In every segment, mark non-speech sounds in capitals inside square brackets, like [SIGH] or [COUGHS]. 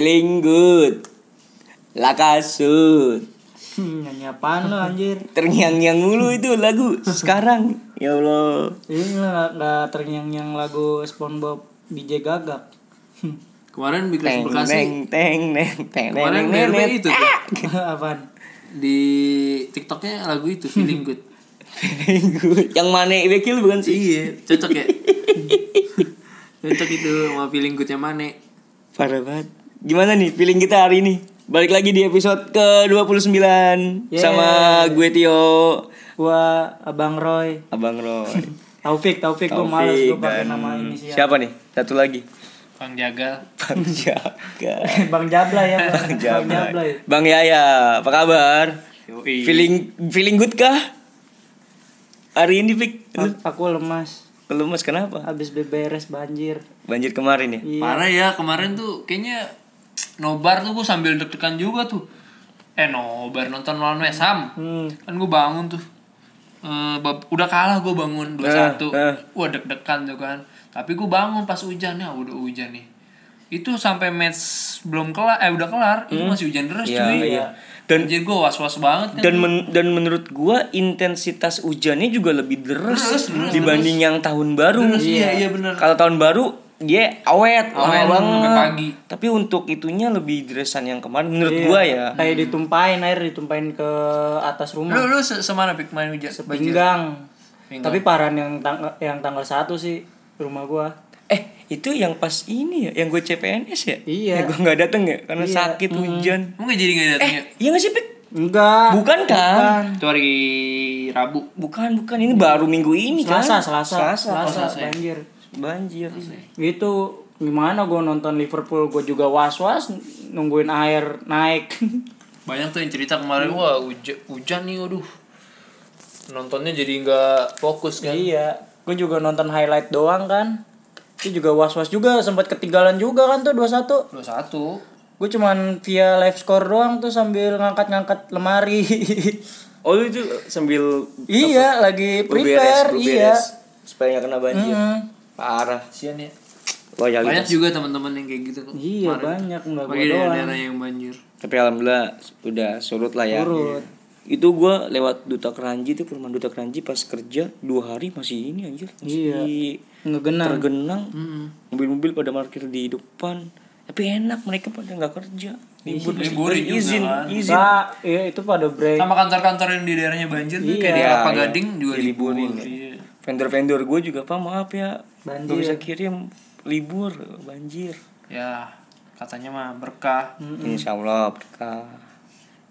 Feeling good. Lakasut. Hmm, nyanyi apaan lo anjir? Terngiang-ngiang mulu itu lagu sekarang. Ya Allah. Ini nggak terngiang-ngiang lagu SpongeBob DJ Gagak. Kemarin Big Teng Reds Bekasi teng teng neng teng Kemarin neng itu tuh [LAUGHS] apaan? di TikToknya lagu itu feeling good. [LAUGHS] Feeling good. Yang mana Bekil bukan sih? iya, cocok ya. [LAUGHS] cocok itu sama feeling goodnya mana? Parah banget. Gimana nih feeling kita hari ini? Balik lagi di episode ke-29 Yeah. sama gue Tio, Gua Abang Roy, Abang Roy. [LAUGHS] Taufik, Taufik, gua males gua pakai dan nama inisial. Siapa nih? Satu lagi. Bang Jagal. Bang Jaga. [LAUGHS] Bang Jabla ya, Bang, Bang Bang. Jabla. ya. Bang Yaya, apa kabar? Feeling feeling good kah? Hari ini Pik, A- Aku lemas, lemas kenapa? habis beberes banjir. Banjir kemarin ya? Iya. Parah ya kemarin tuh kayaknya nobar tuh gue sambil deg-degan juga tuh. Eh nobar nonton lawan West Ham. Hmm. Kan gue bangun tuh. Eh, bab- udah kalah gue bangun 2-1 eh. Wah deg-degan tuh kan Tapi gue bangun pas hujan ya udah hujan nih Itu sampai match belum kelar Eh udah kelar Itu masih hujan deras Iya, cuy iya. Dan- Anjir gue was-was banget kan Dan men- dan menurut gua intensitas hujannya juga lebih deras Deras, deras, dibanding yang tahun baru. Deras, iya, iya bener. Kalau tahun baru dia awet, lama Awet, banget. sampai pagi. Tapi untuk itunya lebih deresan yang kemarin menurut Iya, gua ya. Kayak ditumpahin air, ditumpahin ke atas rumah. Lu, lu se- semana pik main hujan banjir? Pinggang. Pinggang. Tapi parah yang tanggal yang tanggal satu sih rumah gua. Eh, itu yang pas ini ya, yang gue CPNS ya? Iya. Yang gue nggak dateng ya karena Iya. sakit hujan. Emang gak jadi gak datang ya? Eh, iya nggak sih, Pik? Enggak. Bukan kan? Itu hari Rabu Bukan, bukan. Ini baru minggu ini Selasa, kan? Selasa, Selasa. Selasa, Selasa ya? Banjir. Gitu gimana gua nonton Liverpool gua juga was-was nungguin air naik. [LAUGHS] Banyak tuh yang cerita kemarin Wah hujan, hujan nih waduh Nontonnya jadi gak fokus kan iya. Gua juga nonton highlight doang kan. Itu juga was-was juga sempat ketinggalan juga kan tuh 2-1. 21 Gue cuman via live score doang tuh sambil ngangkat-ngangkat lemari. [LAUGHS] Oh, lu itu sambil iya, lagi prepare, iya. supaya nggak kena banjir. Mm. Parah. Kasian ya Loyalitas. Banyak juga teman-teman yang kayak gitu Iya, kemarin. banyak enggak gua Bagi doang. daerah yang banjir Tapi alhamdulillah udah surut lah ya. Surut. Itu gua lewat Duta Keranji tuh perumahan Duta Keranji pas kerja dua hari masih ini anjir. Masih Iya. Ngegenang. tergenang. Mobil-mobil pada parkir di depan. Tapi enak mereka pada nggak kerja. Libur, Liburin juga izin, kan. izin. Nah, iya itu pada break. Sama kantor-kantor yang di daerahnya banjir tuh Kayak di Iya, Kelapa iya. Gading juga libur ya. Iya. Vendor-vendor gue juga pak maaf ya. Banjir. Gak bisa kirim libur banjir. Ya katanya mah berkah Insya Allah berkah.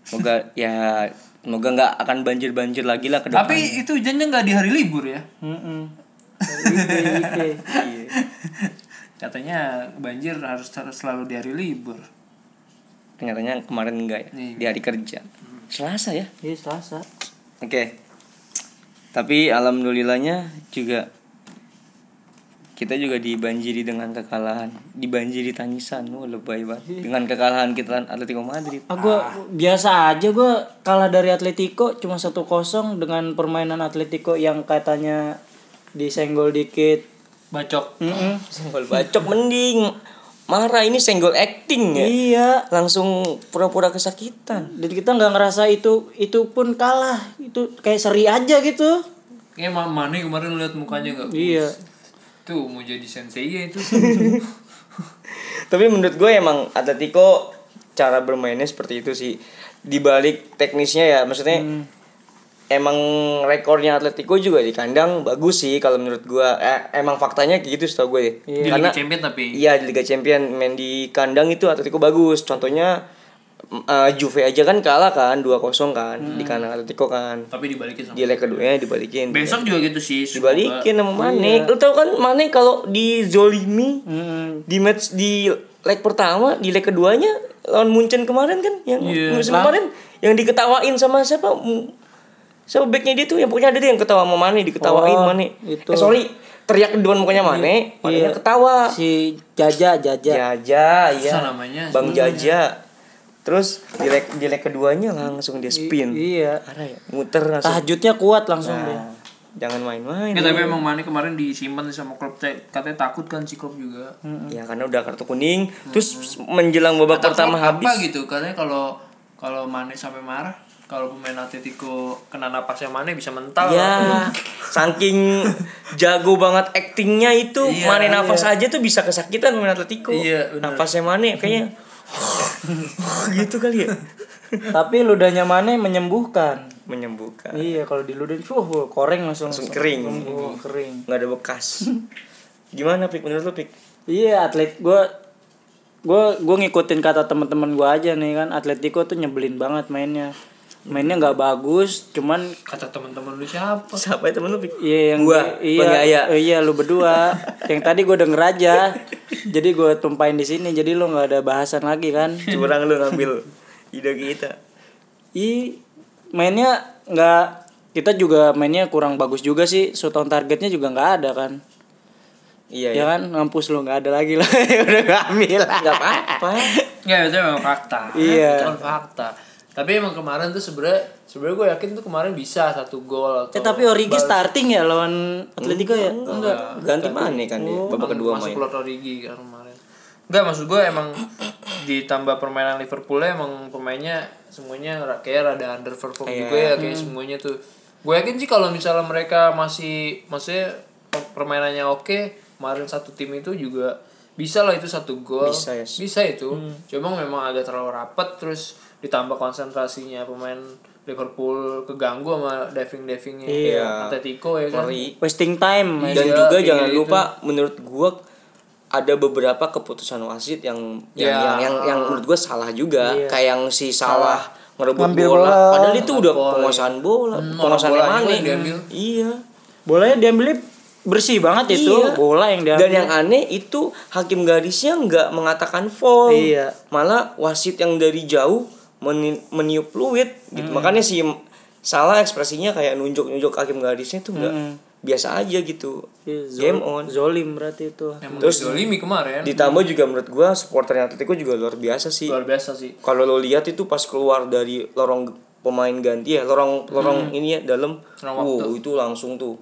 Semoga [LAUGHS] ya semoga nggak akan banjir-banjir lagi lah ke depan. Tapi itu hujannya gak di hari libur ya Heeh. [LAUGHS] Iya. Katanya banjir harus selalu di hari libur Ternyata kemarin enggak ya Iya. di hari kerja. Selasa ya. Iya, Selasa. Oke. Tapi alhamdulillahnya juga kita juga dibanjiri dengan kekalahan, dibanjiri tangisan, wah lebay banget. Dengan kekalahan kita Atletico Madrid. Ah, gua biasa aja gua kalah dari Atletico cuma 1-0 dengan permainan Atletico yang katanya disenggol dikit. Bacok Heeh. Senggol bacok mending. Marah ini senggol acting ya. Iya. Langsung pura-pura kesakitan. Dan kita nggak ngerasa itu itu pun kalah. Itu kayak seri aja gitu. Kayak Ma- Mane kemarin lihat mukanya gak Iya. Tuh mau jadi sensei ya itu [LAUGHS] Tapi menurut gue emang Atletico cara bermainnya seperti itu sih. Di balik teknisnya ya, maksudnya emang rekornya Atletico juga di kandang bagus sih kalau menurut gue. Eh, emang faktanya gitu setahu gue. Di Karena Liga Champion tapi iya di Liga Champion main di kandang itu Atletico bagus. Contohnya eh, Juve aja kan kalah kan 2-0 kan di kandang Atletico kan. Tapi dibalikin sama Di leg keduanya dibalikin. Besok juga gitu sih. semoga- dibalikin sama Mane. Lu tau kan Mane kalau di Zolimi Hmm. di match di leg pertama, di leg keduanya lawan Munchen kemarin kan yang Iya. musim kemarin yang diketawain sama siapa? Siapa backnya dia tuh yang pokoknya ada dia yang ketawa sama Mane diketawain Oh, Mane. itu. Eh sorry, teriak di depan mukanya Mane, Mane Iya. ketawa. Si Jaja, Jaja. Jaja, iya. Namanya. Bang Jaja. Terus di leg di leg keduanya langsung dia spin. Iya. Parah ya, muter langsung. Tahajudnya kuat langsung dia. Nah, jangan main-main. Ya, tapi emang Mane kemarin disimpan sama klub katanya takut kan si klub juga. Ya karena udah kartu kuning, terus menjelang babak Kata pertama habis. apa gitu katanya kalau kalau Mane sampai marah kalau pemain Atletico kena napasnya Mane bisa mental Ya, saking jago banget actingnya itu, Iya, Mane nafas aja tuh bisa kesakitan pemain Atletico. Iya, bener. Nafasnya Mane kayaknya [LAUGHS] gitu kali ya. Tapi ludahnya Mane menyembuhkan. Menyembuhkan. Iya, kalau di ludah uh, koreng langsung, Langsung kering. sembuh, kering. nggak ada bekas. Gimana Pik menurut lu Pik? Iya, atlet gua gua gua ngikutin kata teman-teman gua aja nih kan, Atletico tuh nyebelin banget mainnya. Mainnya nggak bagus, cuman kata teman-teman lu siapa Siapa ya temen lu? Iya yang Gua, iya, eh, iya lu berdua. yang tadi gue denger aja. Jadi gue tumpahin di sini. Jadi lu nggak ada bahasan lagi kan? Curang lu ngambil ide kita. I mainnya nggak kita juga mainnya kurang bagus juga sih. Shoot on targetnya juga nggak ada kan? Iya Ya ya. kan ngampus lu nggak ada lagi lah. [LAUGHS] Udah ngambil lah. Nggak apa-apa. ya itu memang fakta Iya. itu kan fakta tapi emang kemarin tuh sebenarnya sebenarnya gue yakin tuh kemarin bisa satu gol atau Eh, tapi Origi starting ya lawan Atletico ya? Enggak. Ganti Mane kan dia babak kedua masuk main. Lord Origi kan kemarin Enggak maksud gue emang ditambah permainan Liverpool emang pemainnya semuanya ra- kayak rada underperform Iya. juga ya kayak semuanya tuh gue yakin sih kalau misalnya mereka masih maksudnya per- permainannya oke kemarin satu tim itu juga bisa lah itu satu gol Bisa, ya. bisa itu cuma memang agak terlalu rapat terus ditambah konsentrasinya pemain Liverpool keganggu sama diving divingnya Iya. Atletico ya kan. Wasting time. Dan Iya, juga jangan gitu. lupa menurut gua ada beberapa keputusan wasit yang yang Ya. yang, yang, yang menurut gua salah juga Iya. kayak yang si salah ngerebut Ngambil bola. bola. padahal itu udah bola. penguasaan bola Hmm, penguasaan Mane diambil. iya Bolanya diambilnya bersih banget itu. Iya. Bola yang diambil. dan yang aneh itu hakim garisnya nggak mengatakan foul Iya. malah wasit yang dari jauh meni- meniup fluid gitu makanya si salah ekspresinya kayak nunjuk-nunjuk hakim garisnya tuh nggak biasa aja gitu Iya, Zol- game on Zolim berarti itu. Emang Terus- dizolimi kemarin Ditambah juga menurut gua supporter Atletico juga luar biasa sih. luar biasa sih Kalau lo lihat itu pas keluar dari lorong pemain ganti ya, lorong lorong ini ya dalam, wow itu langsung tuh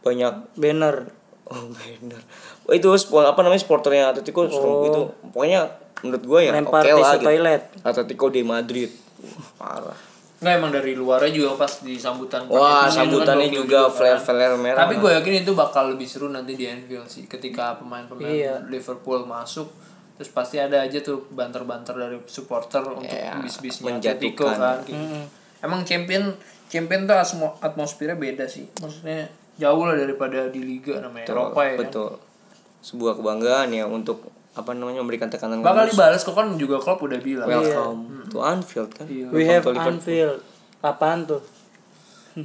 banyak Banner. oh [LAUGHS] benar. Wah, itu apa namanya supporternya Atletico seru itu. Pokoknya menurut gua ya oke Lempar lah tisu gitu. toilet. Atletico de Madrid. Wah, parah. Nggak emang dari luarnya juga pas di sambutan Wah, kan sambutannya juga kan. flare-flare merah. Tapi gue yakin itu bakal lebih seru nanti di Anfield sih ketika pemain-pemain Iya. Liverpool masuk terus pasti ada aja tuh banter-banter dari supporter untuk Iya, bis-bisnya menjatuhkan. Atletico kan. gitu. Emang champion champion tuh asmo- atmosfernya beda sih. Maksudnya jauh lah daripada di liga namanya betul, Eropa ya. kan. betul. Sebuah kebanggaan ya untuk apa namanya memberikan tekanan Bakal dibalas kok kan juga Klopp udah bilang. Welcome to Anfield kan. Iya. We Welcome have. Anfield. Apaan tuh? [LAUGHS]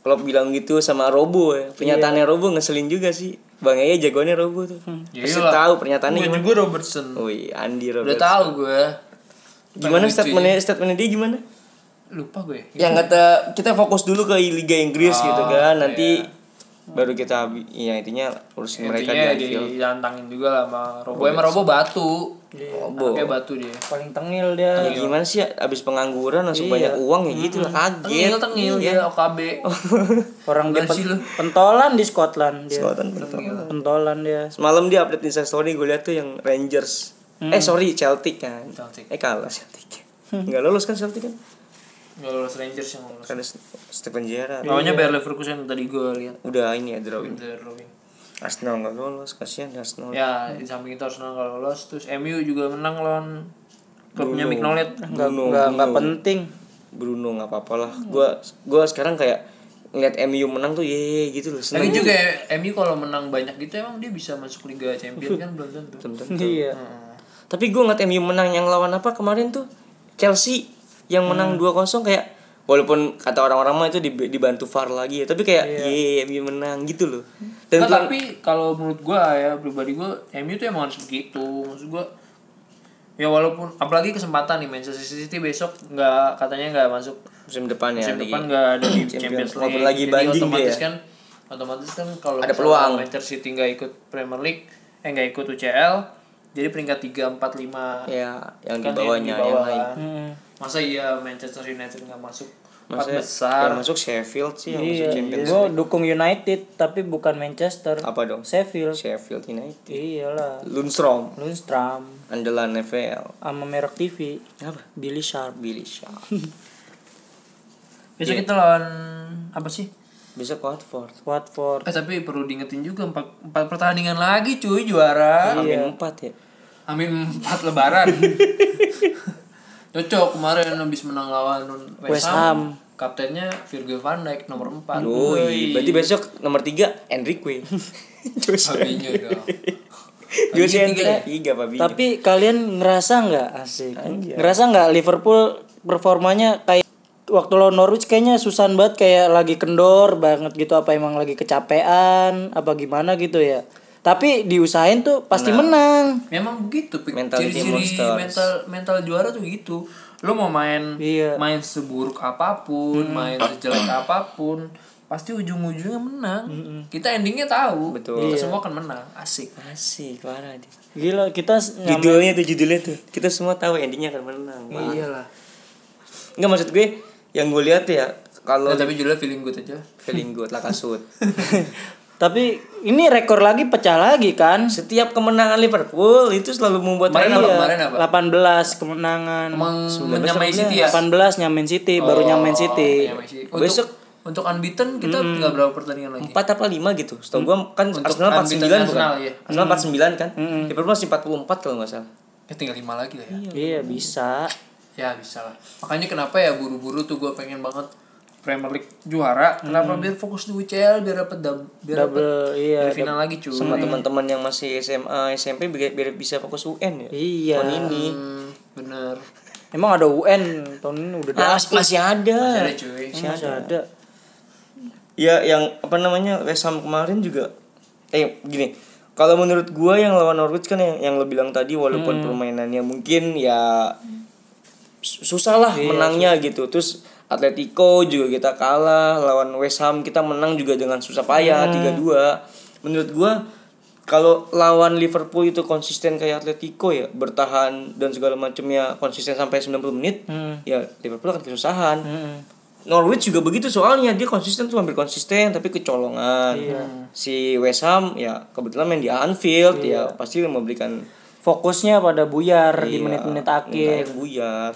Klopp bilang gitu sama Robo ya. Pernyataannya Robo ngeselin juga sih. Bang Eye jagoannya Robo tuh. Ya Pasti iyalah. tahu pernyataannya Gue juga Robertson. Wih, Andi Udah Robertson. tahu gue. Gimana statementnya statementnya dia gimana? Lupa gue. Yang kata kita fokus dulu ke Liga Inggris Oh, gitu kan. Nanti iya. Baru kita ya intinya urusin mereka di Intinya Anfield. ditantangin juga lah sama Robo. Emang Robo batu. Robo. Kayak batu dia. Paling tengil dia. Ya gimana sih abis pengangguran langsung Iya. banyak uang ya gitu lah kaget. Tengil tengil Iya. dia OKB. [LAUGHS] Orang dia pen- lu? pentolan di Scotland dia. Scotland betul. Pentolan dia. Semalam dia update Insta story gue liat tuh yang Rangers. Eh sorry Celtic kan. Celtic. Eh kalah Celtic. Enggak lolos kan Celtic kan? Nggak lolos Rangers yang lolos. Karena Stephen Gerrard. Lawannya Bayer Leverkusen tadi gue lihat. Udah ini ya drawing. The drawing. Arsenal nggak lolos, kasihan Arsenal. Ya, di samping itu Arsenal nggak lolos, terus MU juga menang lawan klubnya. Mignolet. Enggak Bruno, enggak enggak Bruno. penting. Bruno nggak apa-apa lah. Gua gua sekarang kayak ngeliat MU menang tuh ye gitu loh. Tapi juga MU kalau menang banyak gitu emang dia bisa masuk Liga Champions kan belum tentu. Belum tentu. Iya. Hmm. Tapi gue ngeliat MU menang yang lawan apa kemarin tuh Chelsea yang menang 2-0 kayak walaupun kata orang-orang mah itu dib- dibantu VAR lagi ya, tapi kayak ye MU menang gitu loh. Dan tuan- tapi kalau menurut gua ya pribadi gua MU tuh emang harus begitu maksud gua ya walaupun apalagi kesempatan nih Manchester City besok nggak katanya nggak masuk musim depan ya musim di- depan nggak ada di Champions. League Walaupun lagi jadi banding otomatis dia. kan otomatis kan kalau Ada peluang. Manchester City nggak ikut Premier League eh nggak ikut UCL jadi peringkat 3, 4, 5 ya yang di Kan bawahnya di bawah yang lain. kan. Masa iya Manchester United nggak masuk empat besar masuk Sheffield sih yang masuk Iya, Champions gue League. dukung United tapi bukan Manchester. Apa dong? Sheffield. Sheffield United. Iyalah. Lundstrom, Lundstrom andalan NFL. sama merek TV Apa? Billy Sharp. Billy Sharp. [LAUGHS] besok kita lawan apa sih Besok Watford. Watford. Eh tapi perlu diingetin juga empat, empat pertandingan lagi cuy juara. Amin 4 ya. Amin empat lebaran. [LAUGHS] Cocok kemarin habis menang lawan West West Ham. Ham. Kaptennya Virgil van Dijk nomor 4. Woi, berarti besok nomor 3 Enrique. [LAUGHS] Joshua. Fabinho dong. [LAUGHS] Joshua tiga ya? Enrique 3 Fabinho. Tapi kalian ngerasa nggak asik? Ngerasa nggak Liverpool performanya kayak waktu lawan Norwich kayaknya susan banget kayak lagi kendor banget gitu apa emang lagi kecapean apa gimana gitu ya. Tapi diusahain tuh pasti menang. Memang begitu ciri-ciri mental mental juara tuh gitu. Lo mau main Iya. main seburuk apa pun, main sejelek apa pun, pasti ujung-ujungnya menang. Kita endingnya tahu. Betul. Kita semua akan menang. Asik. Asik parah dia. Gila kita Judulnya tuh judulnya tuh. Kita semua tahu endingnya akan menang. Wah. Iyalah. Enggak maksud gue yang gue lihat ya kalau Nah, tapi judulnya feeling good aja. feeling good lah kasut. [LAUGHS] Tapi ini rekor lagi pecah lagi kan? Setiap kemenangan Liverpool itu selalu membuat Kemarin apa? Kemarin apa? 18 kemenangan. Emang menyamai City ya? 18 nyamain City, baru nyamain City. Untuk, Besok untuk unbeaten kita tinggal berapa pertandingan lagi? empat apa lima gitu. Setahu gua kan Untuk Arsenal 49 unbeaten bukan? Arsenal, iya. Arsenal 49 kan? Liverpool masih 44 kalau nggak salah. Ya tinggal lima lagi lah ya. Iya, bisa. Ya bisa lah. Makanya kenapa ya buru-buru tuh gue pengen banget Premier League juara. Kenapa biar fokus di UCL biar dapat dub, biar dapet Double iya. dari final lagi cuy. Sama teman-teman yang masih SMA, SMP biar, biar bisa fokus UN ya. Iya. Tahun ini. Hmm, bener. Emang ada UN tahun ini udah Ah, ada. masih ada. Ada cuy. Masih ada. Ya yang apa namanya West Ham kemarin juga eh gini kalau menurut gua yang lawan Norwich kan yang yang lo bilang tadi walaupun permainannya mungkin ya su- susah lah menangnya gitu terus Atletico juga kita kalah lawan West Ham kita menang juga dengan susah payah 3-2 menurut gua kalau lawan Liverpool itu konsisten kayak Atletico ya bertahan dan segala macamnya konsisten sampai 90 menit ya Liverpool akan kesusahan. Norwich juga begitu soalnya dia konsisten tuh hampir konsisten tapi kecolongan. Si West Ham ya kebetulan main di Anfield ya pasti memberikan Fokusnya pada buyar di iya, menit-menit akhir. akhir. buyar.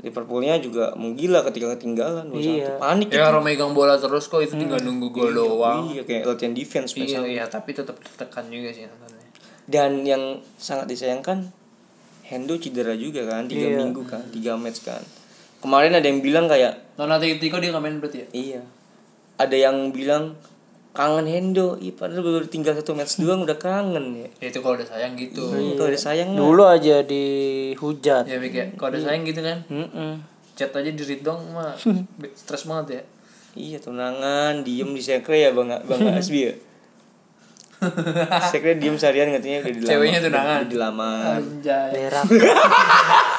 Liverpoolnya juga menggila ketika ketinggalan 2-1. Iya. Panik Ya orang megang bola terus kok itu tinggal nunggu gol doang. Iya kayak latihan defense Iya, iya, tapi tetap tertekan juga sih nontonnya. Dan yang sangat disayangkan Hendo cedera juga kan 3 Iya. minggu kan 3 match kan. Kemarin ada yang bilang kayak Non Atletico dia nggak main berarti ya? Iya. Ada yang bilang kangen Hendo. Iya padahal baru tinggal satu match doang udah kangen ya. Ya itu kalau udah sayang gitu. Kalau ada sayang mah. Dulu aja dihujat. Ya Mik ya, kalau udah sayang gitu kan. Mm-mm. Chat aja di read dong mah [LAUGHS] stres banget ya. Iya tunangan diem di sekre ya bang bang Asbi ya. [LAUGHS] sekre diem seharian katanya udah dilamar. Ceweknya tunangan. Udah dilamar. Anjay. [LAUGHS]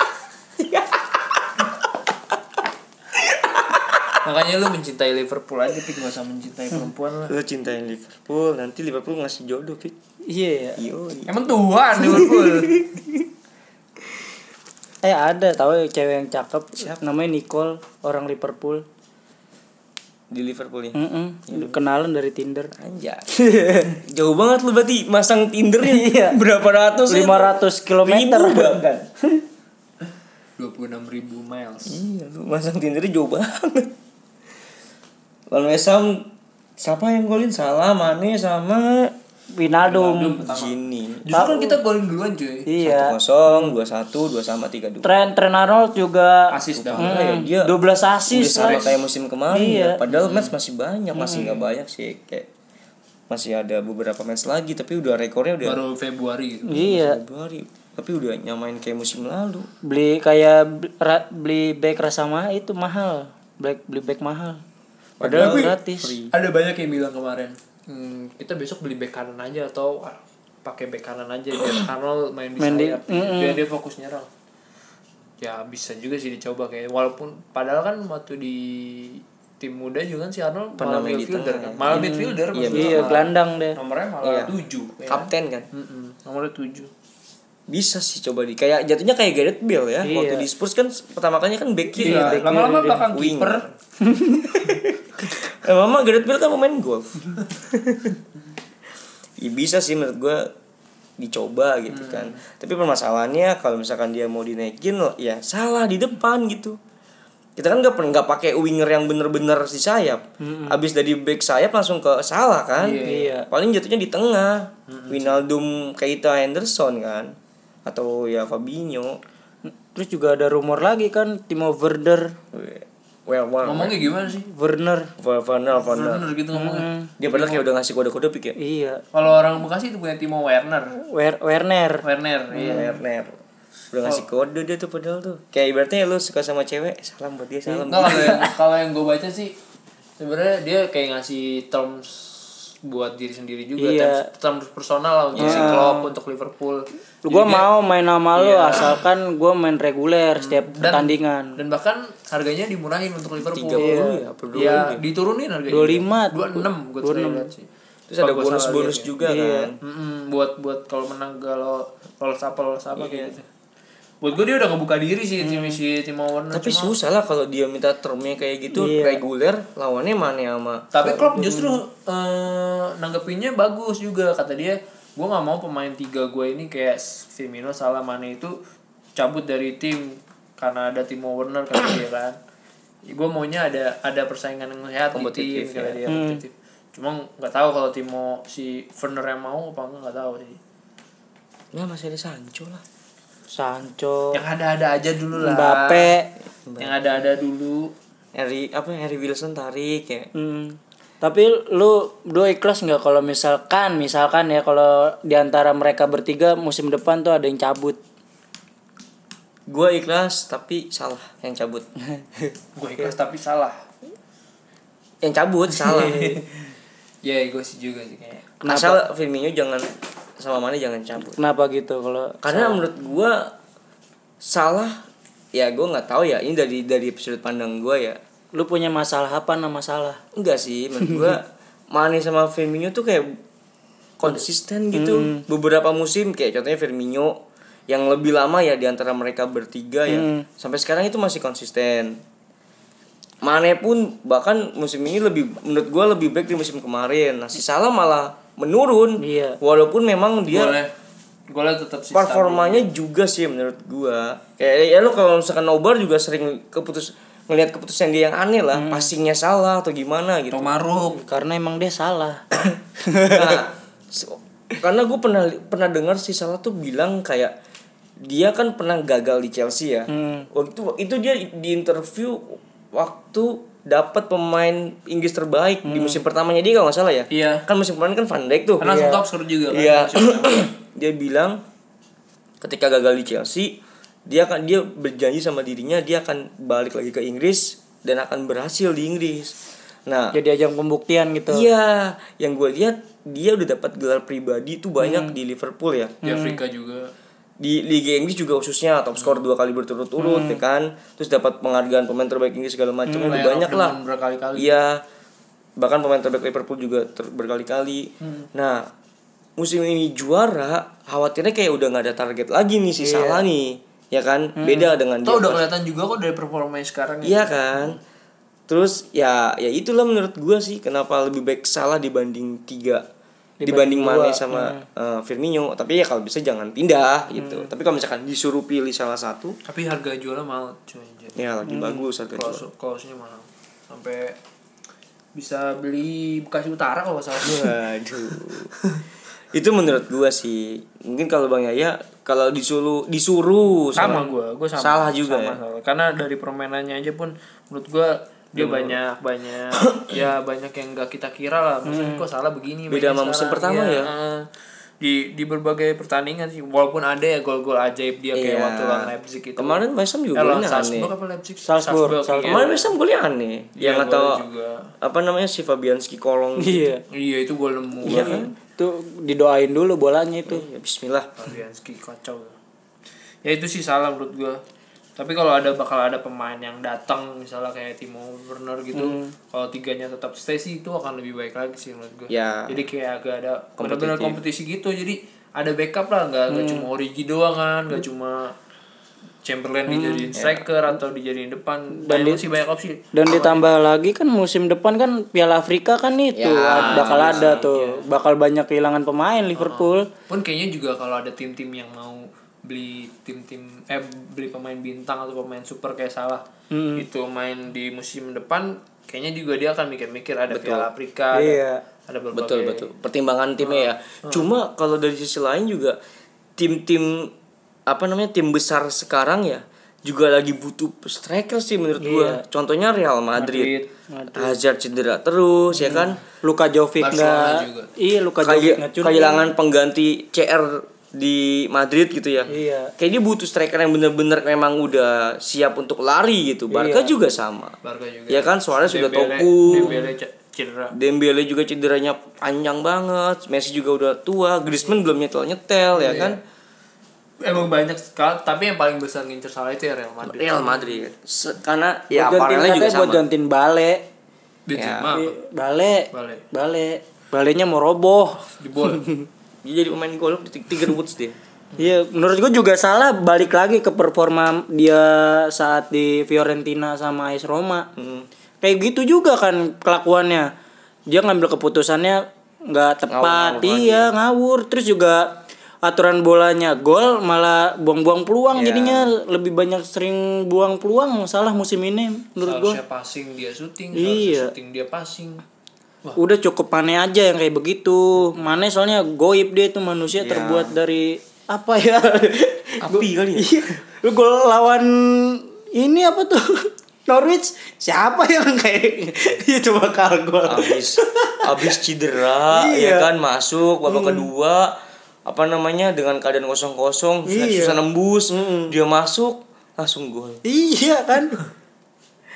Makanya lu mencintai Liverpool aja, Pik, gak usah mencintai perempuan lah. Lu cintain Liverpool nanti Liverpool ngasih jodoh pik. Iya ya. Yo. Emang Tuhan Liverpool. [LAUGHS] Eh ada tahu ya cewek yang cakep namanya Nicole orang Liverpool. Di Liverpool ya. Mm-mm. Kenalan dari Tinder. Anjay. [LAUGHS] Jauh banget lu berarti masang Tinder [LAUGHS] Iya. Berapa ratus? ya? 500 kilometer. Bahkan. 26 ribu miles. Iya, lu masang Tinder jauh banget. Lalu West Ham siapa yang golin? Salah, Mane sama Wijnaldum. Gini. Justru kan kita golin duluan cuy. Iya. kosong, dua satu, dua sama, tiga dua. Tren Tren Arnold juga Asis dong. ya, dia 12 Udah asis sama kayak musim kemarin Iya. ya. Padahal match masih banyak, masih nggak banyak sih kayak masih ada beberapa match lagi tapi udah rekornya udah Baru Februari gitu. Iya. Februari tapi udah nyamain kayak musim lalu beli kayak beli back rasa mahal itu mahal black beli back mahal padahal Tapi gratis Ada banyak yang bilang kemarin, hmm, kita besok beli back kanan aja atau ah, pakai back kanan aja biar [COUGHS] Arnold main di Main di- sayap, biar dia fokus nyerang. Ya bisa juga sih dicoba kayak walaupun padahal kan waktu di tim muda juga kan si Arnold Pernah malah main di midfielder kan. Malah midfielder Iya, iya gelandang deh Nomornya malah Iya. 7 ya. kapten kan Mm-mm, nomornya 7. bisa sih coba di kayak jatuhnya kayak Gareth Bale ya Iya. waktu di Spurs kan pertama kalinya kan back kiri Iya, lama-lama belakang kiper. [LAUGHS] [LAUGHS] Eh, mama Gareth Bale kan pemain golf. [LAUGHS] Ya, bisa sih menurut gua dicoba gitu kan. Tapi permasalahannya kalau misalkan dia mau dinaikin ya salah di depan gitu. Kita kan nggak pernah nggak pakai winger yang bener-bener di sayap. Abis dari back sayap langsung ke salah kan? Iya. paling jatuhnya di tengah. Winaldum Keita Henderson kan? Atau ya Fabinho. Terus juga ada rumor lagi kan Timo Werner well, well, Ngomongnya gimana sih? Werner. Werner Werner. Bener gitu ngomongnya. dia padahal kayak udah ngasih kode-kode pik ya? Iya. Kalau orang Bekasi itu punya Timo Werner. Wer- Werner. Werner, iya. Werner. Udah ngasih kode dia tuh padahal tuh. Kayak ibaratnya lu suka sama cewek salam buat dia salam Nggak, kalau yang kalau yang gue baca sih sebenarnya dia kayak ngasih terms buat diri sendiri juga Iya. terms, terms personal lah untuk si Klopp untuk Liverpool. Gue mau main nama lu asalkan gue main reguler setiap pertandingan. dan bahkan harganya dimurahin untuk Liverpool. 30 ya, apa ya? diturunin harganya. 25. 26 gue sih. Terus ada bonus-bonus lihat ya. juga kan? Mm-mm, buat buat kalau menang kalau lolos apa lolos apa kayak gitu buat gue dia udah ngebuka diri sih tim si Timo Werner tapi Cuma- susah lah kalau dia minta termnya kayak gitu reguler lawannya mana sama Tapi Klopp justru eh, nanggepinnya bagus juga kata dia. Gue nggak mau pemain tiga gue ini kayak Firmino, Salah, Mane itu cabut dari tim karena ada Timo Werner kata dia kan. Gue maunya ada ada persaingan yang sehat di tim ya. dia kompetitif. Cuma nggak tahu kalau Timo si Werner yang mau apa enggak nggak tahu sih. ya masih ada Sancho lah Sancho Yang ada-ada aja dulu lah. Mbappe Yang ada-ada dulu. Harry apa Harry Wilson tarik ya Hmm. Tapi lu dua ikhlas nggak kalau misalkan misalkan ya kalau di antara mereka bertiga musim depan tuh ada yang cabut. gue ikhlas tapi salah yang cabut [LAUGHS] Gue ikhlas tapi salah. yang cabut salah [LAUGHS] Ya gue sih juga sih kayak. asal Firmino jangan sama mana jangan cabut. Kenapa gitu kalau karena menurut gua salah ya gua nggak tahu ya. Ini dari dari sudut pandang gua ya. Lu punya masalah apa nama masalah? enggak sih menurut gua [LAUGHS] Mane sama Firmino tuh kayak konsisten gitu. Beberapa musim kayak contohnya Firmino yang lebih lama ya di antara mereka bertiga ya. Sampai sekarang itu masih konsisten Mane pun bahkan musim ini lebih menurut gua lebih baik di musim kemarin nah si Salah malah menurun Iya. walaupun memang dia Boleh. Gue tetap sih performanya juga sih menurut gua kayak ya lo kalau misalkan nobar juga sering keputus ngelihat keputusan dia yang aneh lah passingnya salah atau gimana gitu Tomaruk. Karena emang dia salah. [COUGHS] nah, so- karena gue pernah pernah dengar si salah tuh bilang kayak dia kan pernah gagal di Chelsea ya waktu itu itu dia di interview waktu dapat pemain Inggris terbaik di musim pertamanya dia kalau nggak salah ya Iya. kan musim kemarin kan Van Dijk tuh Karena langsung top score juga kan. Iya. [CLEARS THROAT] dia bilang ketika gagal di Chelsea, dia akan dia berjanji sama dirinya dia akan balik lagi ke Inggris dan akan berhasil di Inggris. Nah, Jadi ajang pembuktian gitu. iya, yang gue lihat dia udah dapat gelar pribadi tuh banyak di Liverpool ya. Di Afrika juga. Di Liga Inggris juga khususnya top skor dua kali berturut-turut ya kan. Terus dapat penghargaan pemain terbaik Inggris segala macam udah of banyak lah. Iya. Bahkan pemain terbaik Liverpool juga ter- berkali-kali. Nah, musim ini juara, khawatirnya kayak udah nggak ada target lagi nih si Salah nih. Ya kan? Beda dengan dia. udah kelihatan juga kok dari performanya sekarang ya. Iya kan? Terus ya ya itulah menurut gua sih kenapa lebih baik Salah dibanding tiga dibanding, Mane sama eh, Firmino tapi ya kalau bisa jangan pindah gitu tapi kalau misalkan disuruh pilih salah satu Tapi harga jualnya mahal cuy. ya lagi bagus harga jual Kaos kaosnya mahal. Sampai bisa beli Bekasi Utara kalau salah. Waduh. [LAUGHS] itu menurut gua sih. Mungkin kalau Bang Yaya kalau disuruh disuruh sama gue gue sama Salah juga sama, ya? salah. karena dari permainannya aja pun menurut gue dia banyak banyak [COUGHS] ya banyak yang gak kita kira lah maksudnya kok salah begini Beda sama musim pertama ya? eh. di di berbagai pertandingan sih walaupun ada ya gol-gol ajaib dia kayak Iya. waktu lawan Leipzig itu Kemarin West Ham juga eh, golnya aneh. Salzburg apa Leipzig Salzburg, Salzburg. iya. Kemarin West Ham golnya aneh. Iya, yang atau apa namanya si Fabianski kolong. Iya. iya itu gol nemu Iya kan? Itu didoain dulu bolanya itu. Ya, Bismillah. Fabianski kacau ya itu sih salah menurut gua tapi kalau ada bakal ada pemain yang datang misalnya kayak Timo Werner gitu Hmm. kalau tiganya tetap stay sih itu akan lebih baik lagi sih menurut gua Ya. jadi kayak agak ada benar-benar kompetisi gitu jadi ada backup lah nggak Hmm. cuma Origi doang kan nggak cuma Chamberlain dijadiin striker atau dijadiin depan dan masih banyak opsi Dan ditambah lagi kan musim depan kan Piala Afrika kan itu Ya, bakal ada tuh. Bakal banyak kehilangan pemain Liverpool. pun kayaknya juga kalau ada tim-tim yang mau beli tim-tim eh beli pemain bintang atau pemain super kayak salah Hmm. itu main di musim depan kayaknya juga dia akan mikir-mikir ada Piala Afrika Iya. ada, ada berbagai Betul betul. Pertimbangan timnya ya. Cuma kalau dari sisi lain juga tim-tim apa namanya tim besar sekarang ya juga lagi butuh striker sih menurut gua. Contohnya Real Madrid. Hazard cedera terus ya kan. Luka Jovic enggak. juga. Iya, Luka Jovic kehilangan pengganti CR di Madrid gitu ya. Iya. Kayak dia butuh striker yang bener-bener memang udah siap untuk lari gitu. Barca juga sama. Barca juga Ya kan Suarez sudah toku. Dembele c- cedera Dembele juga cederanya panjang banget, Messi juga udah tua, Griezmann belum nyetel nyetel ya kan. emang banyak sekali tapi yang paling besar ngincer salah itu ya Real Madrid Real Madrid Se- karena ya aparelnya juga katanya buat sama. gantiin Bale. Benzema Ya. Bale. Bale. Balenya mau roboh. jebol [LAUGHS] Dia jadi pemain gol di Tiger Woods dia. Iya, menurut gue juga salah balik lagi ke performa dia saat di Fiorentina sama AS Roma. Hmm. Kayak gitu juga kan kelakuannya. Dia ngambil keputusannya nggak tepat, Ngawur iya ngawur. Terus juga aturan bolanya gol malah buang-buang peluang Iya. jadinya lebih banyak sering buang peluang salah musim ini menurut gue. harusnya passing dia syuting Iya. syuting dia passing Udah cukup Mane aja yang kayak begitu. Mane soalnya goib dia tuh manusia Ya. terbuat dari apa ya? [LAUGHS] Api kali ya. Iya. Lu gol lawan ini apa tuh? [LAUGHS] Norwich siapa yang kayak [LAUGHS] itu bakal gol. Abis abis cedera Iya. ya kan masuk babak kedua apa namanya dengan keadaan kosong-kosong susah, Iya. susah nembus dia masuk langsung gol. Iya kan?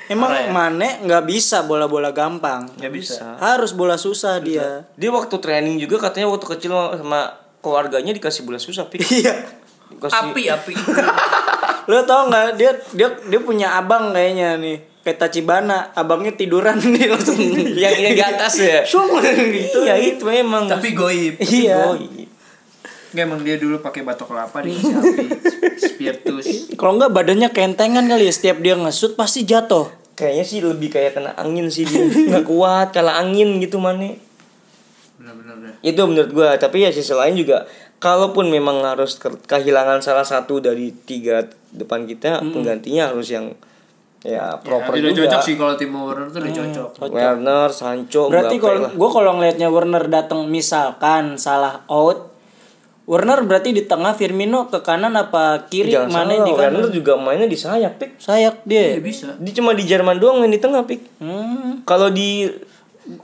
Emang Mane nggak bisa bola-bola gampang. Nggak bisa. Harus bola susah dia. Dia waktu training juga katanya waktu kecil sama keluarganya dikasih bola susah pik. [LAUGHS] Iya. Kasih- api api [LAUGHS] Lo tau nggak dia dia dia punya abang kayaknya nih. Kayak Tachibana, abangnya tiduran [LAUGHS] nih langsung yang yang di atas ya. Syung, gitu. Iya itu memang. tapi goib Iya. Goib. Nggak, emang dia dulu pakai batok kelapa [LAUGHS] api spiritus. Kalau nggak badannya kentengan kali ya. Setiap dia ngesut pasti jatuh. Kayaknya sih lebih kayak kena angin sih dia. [LAUGHS] Nggak kuat kalah angin gitu Mane. benar-benar dah Itu menurut gua, tapi ya sisi lain juga kalaupun memang harus ke- kehilangan salah satu dari tiga depan kita, penggantinya harus yang ya proper udah juga. cocok sih kalau Timo Werner tuh udah cocok. Werner, Sancho, Berarti kalau gue kalau ngelihatnya Werner datang misalkan salah out, Werner berarti di tengah Firmino ke kanan apa kiri Jangan mana salah, di Werner kanan? juga mainnya di sayap, Pik. Sayap Iya dia. bisa Dia cuma di Jerman doang main di tengah, Pik. Hmm. Kalau di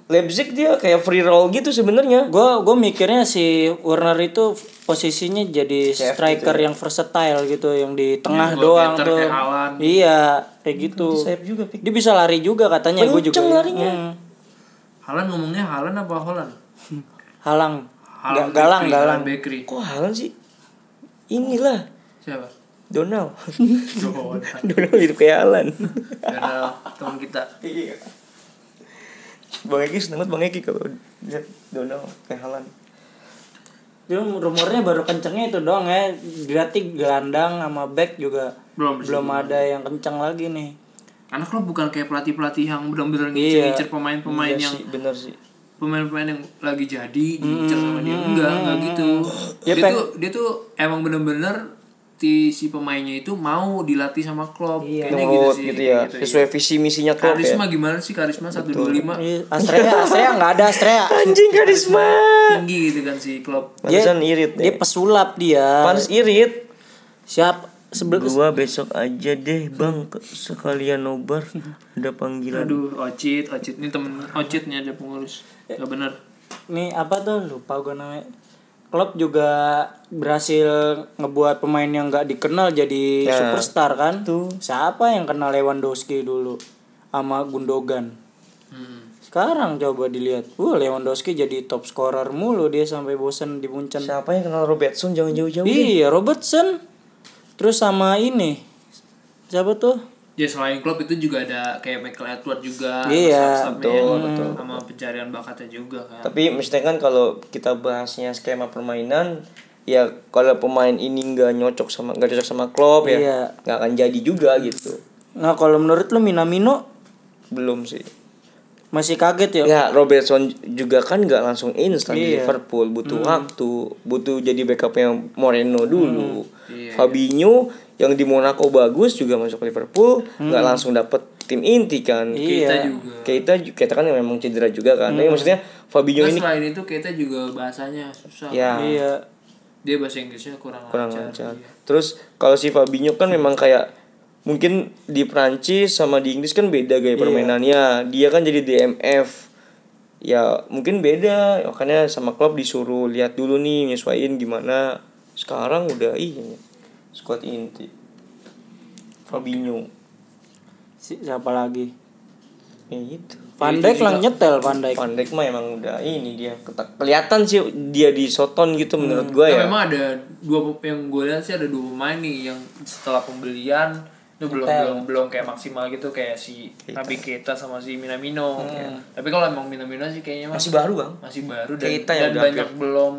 Leipzig dia kayak free roll gitu sebenarnya. Gue gue mikirnya si Werner itu posisinya jadi CF striker yang versatile gitu, yang di tengah Goal doang tuh. kayak. Iya, kayak gitu. Di sayap juga, Pik. Dia bisa lari juga katanya gue juga. Larinya. Hmm. Halan ngomongnya Halan apa Holland Halang. Haaland Ga- galang, Bakery, galang. Bakery Kok Haaland sih? Inilah siapa Donald. [LAUGHS] Donald [LAUGHS] Donald hidup kayak Haaland. [LAUGHS] Donald teman kita Iya. Bang Eki seneng banget Bang Eki kalau lihat Donald kayak Haaland. Itu rumornya baru kencengnya itu doang ya. Berarti gelandang sama back juga Belum, belum ada yang kencang lagi nih. anak lo bukan kayak pelatih pelatih yang benar-benar Iya. ngincer pemain-pemain Iya yang sih, bener sih. Pemain-pemain yang lagi jadi diincer sama dia enggak enggak gitu Ya, dia tuh dia tuh emang bener-bener si pemainnya itu mau dilatih sama klub Iya. kayaknya gitu sih gitu ya, gitu, sesuai visi misinya klub ya. karisma gimana sih karisma 125 Iya, Astrea, Astrea nggak ada Astrea. [LAUGHS] Anjing karisma. tinggi gitu kan si klub Pantesan irit Dia deh. pesulap dia. Panas irit. Siap sebel Gua besok aja deh bang. Sekalian nobar. Ada panggilan. aduh ocit. Ocit ini temen ocitnya ada pengurus. Ya. nggak bener. nih apa tuh? Lupa gue namanya. Klopp juga berhasil ngebuat pemain yang nggak dikenal jadi Ya. superstar kan? Tuh. siapa yang kenal Lewandowski dulu sama Gundogan? Hmm. sekarang coba dilihat. Wah Lewandowski jadi top scorer mulu. Dia sampai bosen di Munchen. Siapa yang kenal Robertson? Jangan jauh-jauh iya Robertson terus sama ini siapa tuh Ya selain klub itu juga ada kayak Michael Edward juga Iya, staff-staffnya yang sama pencarian bakatnya juga kan. Tapi mestinya kan kalau kita bahasnya skema permainan ya kalau pemain ini nggak nyocok sama nggak cocok sama klub Iya. ya nggak akan jadi juga gitu. nah kalau menurut lu Minamino Belum sih. masih kaget ya Ya Robertson juga kan nggak langsung instan di Iya. Liverpool butuh waktu butuh jadi backupnya Moreno dulu Iya. Fabinho yang di Monaco bagus juga masuk ke Liverpool nggak langsung dapet tim inti kan. Iya. Kita juga. Keita ju- Keita kan memang cedera juga kan. Tapi maksudnya Fabinho Nah, ini selain itu kita juga bahasanya susah. ya iya. Dia bahasa Inggrisnya kurang, kurang lancar. lancar. Terus kalau si Fabinho kan memang kayak mungkin di Prancis sama di Inggris kan beda gaya permainannya. Dia kan jadi DMF ya mungkin beda. Makanya sama klub disuruh lihat dulu nih nyesuaiin gimana sekarang udah iya squad inti. Fabinho. Si- siapa lagi? Ya gitu Van Dijk lah nyetel Van Dijk. Van Dijk mah emang udah ini dia Ketak- kelihatan sih dia di Soton gitu menurut gue Nah, ya. memang ada dua yang gue lihat sih ada dua pemain nih yang setelah pembelian itu belum belum belum kayak maksimal gitu kayak si Nabi Keita sama si Minamino. Ya. Tapi kalau emang Minamino sih kayaknya mah masih baru bang. masih baru dan, Keita yang dan banyak belum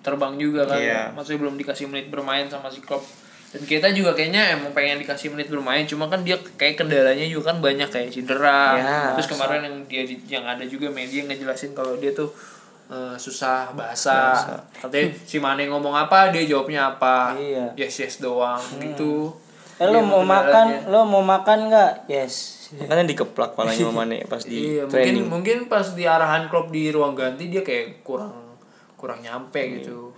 terbang juga kan. Iya. Maksudnya belum dikasih menit bermain sama si Klopp. Dan kita juga kayaknya emang pengen dikasih menit bermain, cuma kan dia kayak kendalanya juga kan banyak kayak cedera. Ya, Terus kemarin yang dia di- yang ada juga media ngejelasin kalau dia tuh eh, susah bahasa. Katanya si Mane ngomong apa, dia jawabnya apa. Iya. Yes yes doang gitu. eh lo mau makan lo mau makan nggak yes makanya dikeplak palanya sama Mane pas di Iya, mungkin training mungkin pas di arahan klub di ruang ganti dia kayak kurang kurang nyampe Iya. gitu.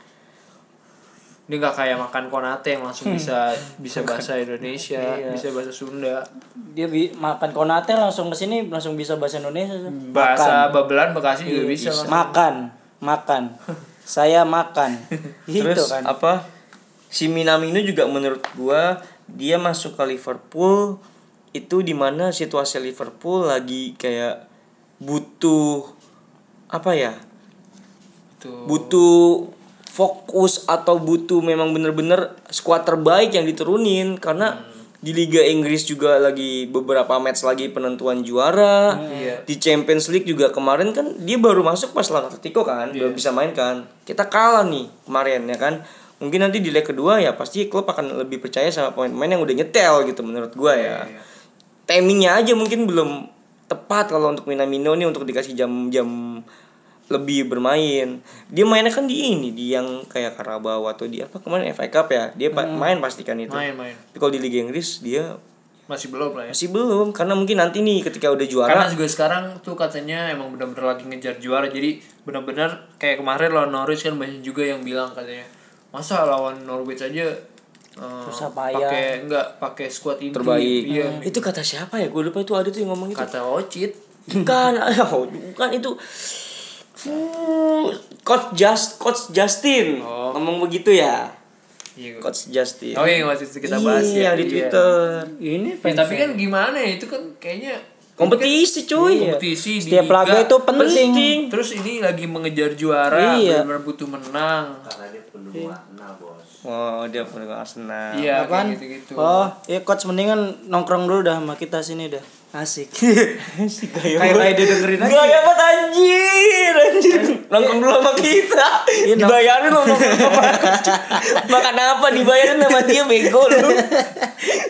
Dia nggak kayak makan konate yang langsung bisa bisa bahasa Indonesia, Iya. bisa bahasa Sunda. dia bi- makan konate langsung ke sini langsung bisa bahasa Indonesia Bahasa babelan Bekasi Iya, juga bisa. kan. makan makan [LAUGHS] saya makan gitu Terus kan apa? Si Minamino juga menurut gua dia masuk ke Liverpool itu di mana situasi Liverpool lagi kayak butuh apa ya? Tuh. Butuh fokus atau butuh memang bener-bener skuad terbaik yang diturunin karena di Liga Inggris juga lagi beberapa match lagi penentuan juara. Iya. Di Champions League juga kemarin kan dia baru masuk pas lawan Atletico kan, baru bisa main kan. Kita kalah nih kemarin ya kan. Mungkin nanti di leg kedua ya pasti klub akan lebih percaya sama pemain-pemain yang udah nyetel gitu menurut gua ya. Timingnya aja mungkin belum tepat kalau untuk Minamino nih untuk dikasih jam-jam lebih bermain. Dia mainnya kan di ini, di yang kayak Carabao atau di apa kemarin FA Cup ya. Dia pa- main pasti kan itu. Main main. Tapi kalau di Liga Inggris dia Masih belum lah ya. masih belum karena mungkin nanti nih ketika udah juara Karena juga sekarang tuh katanya emang benar-benar lagi ngejar juara. Jadi benar-benar kayak kemarin lawan Norwich kan banyak juga yang bilang katanya masa lawan Norwich aja eh, Susah payah. pakai enggak pakai squad inti terbaik. iya Itu kata siapa ya? Gue lupa itu ada tuh yang ngomong gitu. kata Ocit Bukan, [LAUGHS] oh, bukan itu. Coach Just Coach Justin Oh. ngomong begitu ya. iya Coach Justin. oh iya waktu itu kita bahas iya, ya di iya. Twitter. ini Ya, tapi kan gimana ya itu kan kayaknya Kompetisi cuy. Iya. kompetisi di setiap liga. laga itu penting, penting. terus ini lagi mengejar juara Iya. benar-benar butuh menang Oh, dia pendukung Arsenal. iya kayak gitu-gitu oh ya coach mendingan nongkrong dulu dah sama kita sini dah asik. Si gaya kayak kayak didengerin aja. Gaya banget anjir, anjir. Nongkrong dulu sama kita. Nong- Dibayarin lo nongkrong sama Makan apa? Dibayarin sama dia bego lu.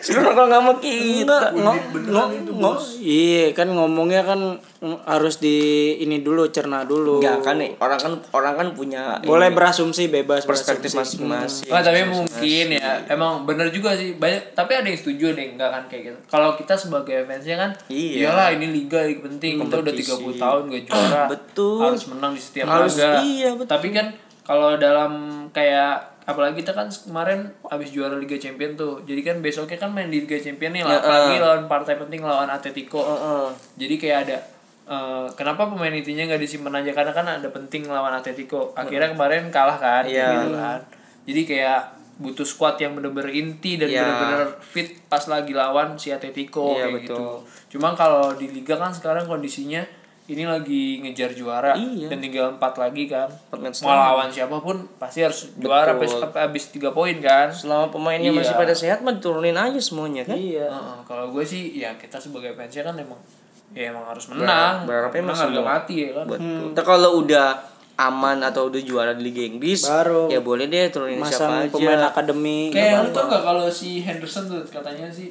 Suruh nongkrong sama kita. Ngo- ngo- ngo- iya kan ngomongnya kan harus di ini dulu cerna dulu. Enggak kan nih, orang kan orang kan punya boleh ini, berasumsi bebas perspektif masing-masing. Wah, tapi mungkin ya emang bener juga sih. Banyak tapi ada yang setuju deh enggak kan kayak gitu. Kalau kita sebagai fansnya kan Iya. iyalah ini liga yang penting kita udah Kompetisi. 30 tahun gak juara Betul. harus menang di setiap Harus, laga iya, betul. tapi kan kalau dalam kayak apalagi kita kan kemarin habis juara Liga Champion tuh jadi kan besoknya kan main di Liga Champion nih lah apalagi uh. lawan partai penting lawan Atletico Heeh. jadi kayak ada eh, kenapa pemain intinya nggak disimpan aja karena kan ada penting lawan Atletico akhirnya kemarin kalah kan Iya. gitu kan jadi kayak butuh squad yang bener-bener inti dan Iya. bener-bener fit pas lagi lawan si Atletico Iya, kayak betul. gitu cuma kalau di liga kan sekarang kondisinya ini lagi ngejar juara Iya. dan tinggal empat lagi kan mau lawan siapa pun pasti harus juara habis habis tiga poin kan Selama pemainnya masih Iya. pada sehat mah turunin aja semuanya kan. Iya. Heeh, kalau gue sih ya kita sebagai fansnya kan emang ya emang harus menang berharapnya menang masih harga mati ya kan Betul. Ntar kalau udah aman atau udah juara di Liga Inggris, Baru. ya boleh deh turunin siapa aja. pemain akademi. kayak lu tau gak kalau si Henderson tuh katanya sih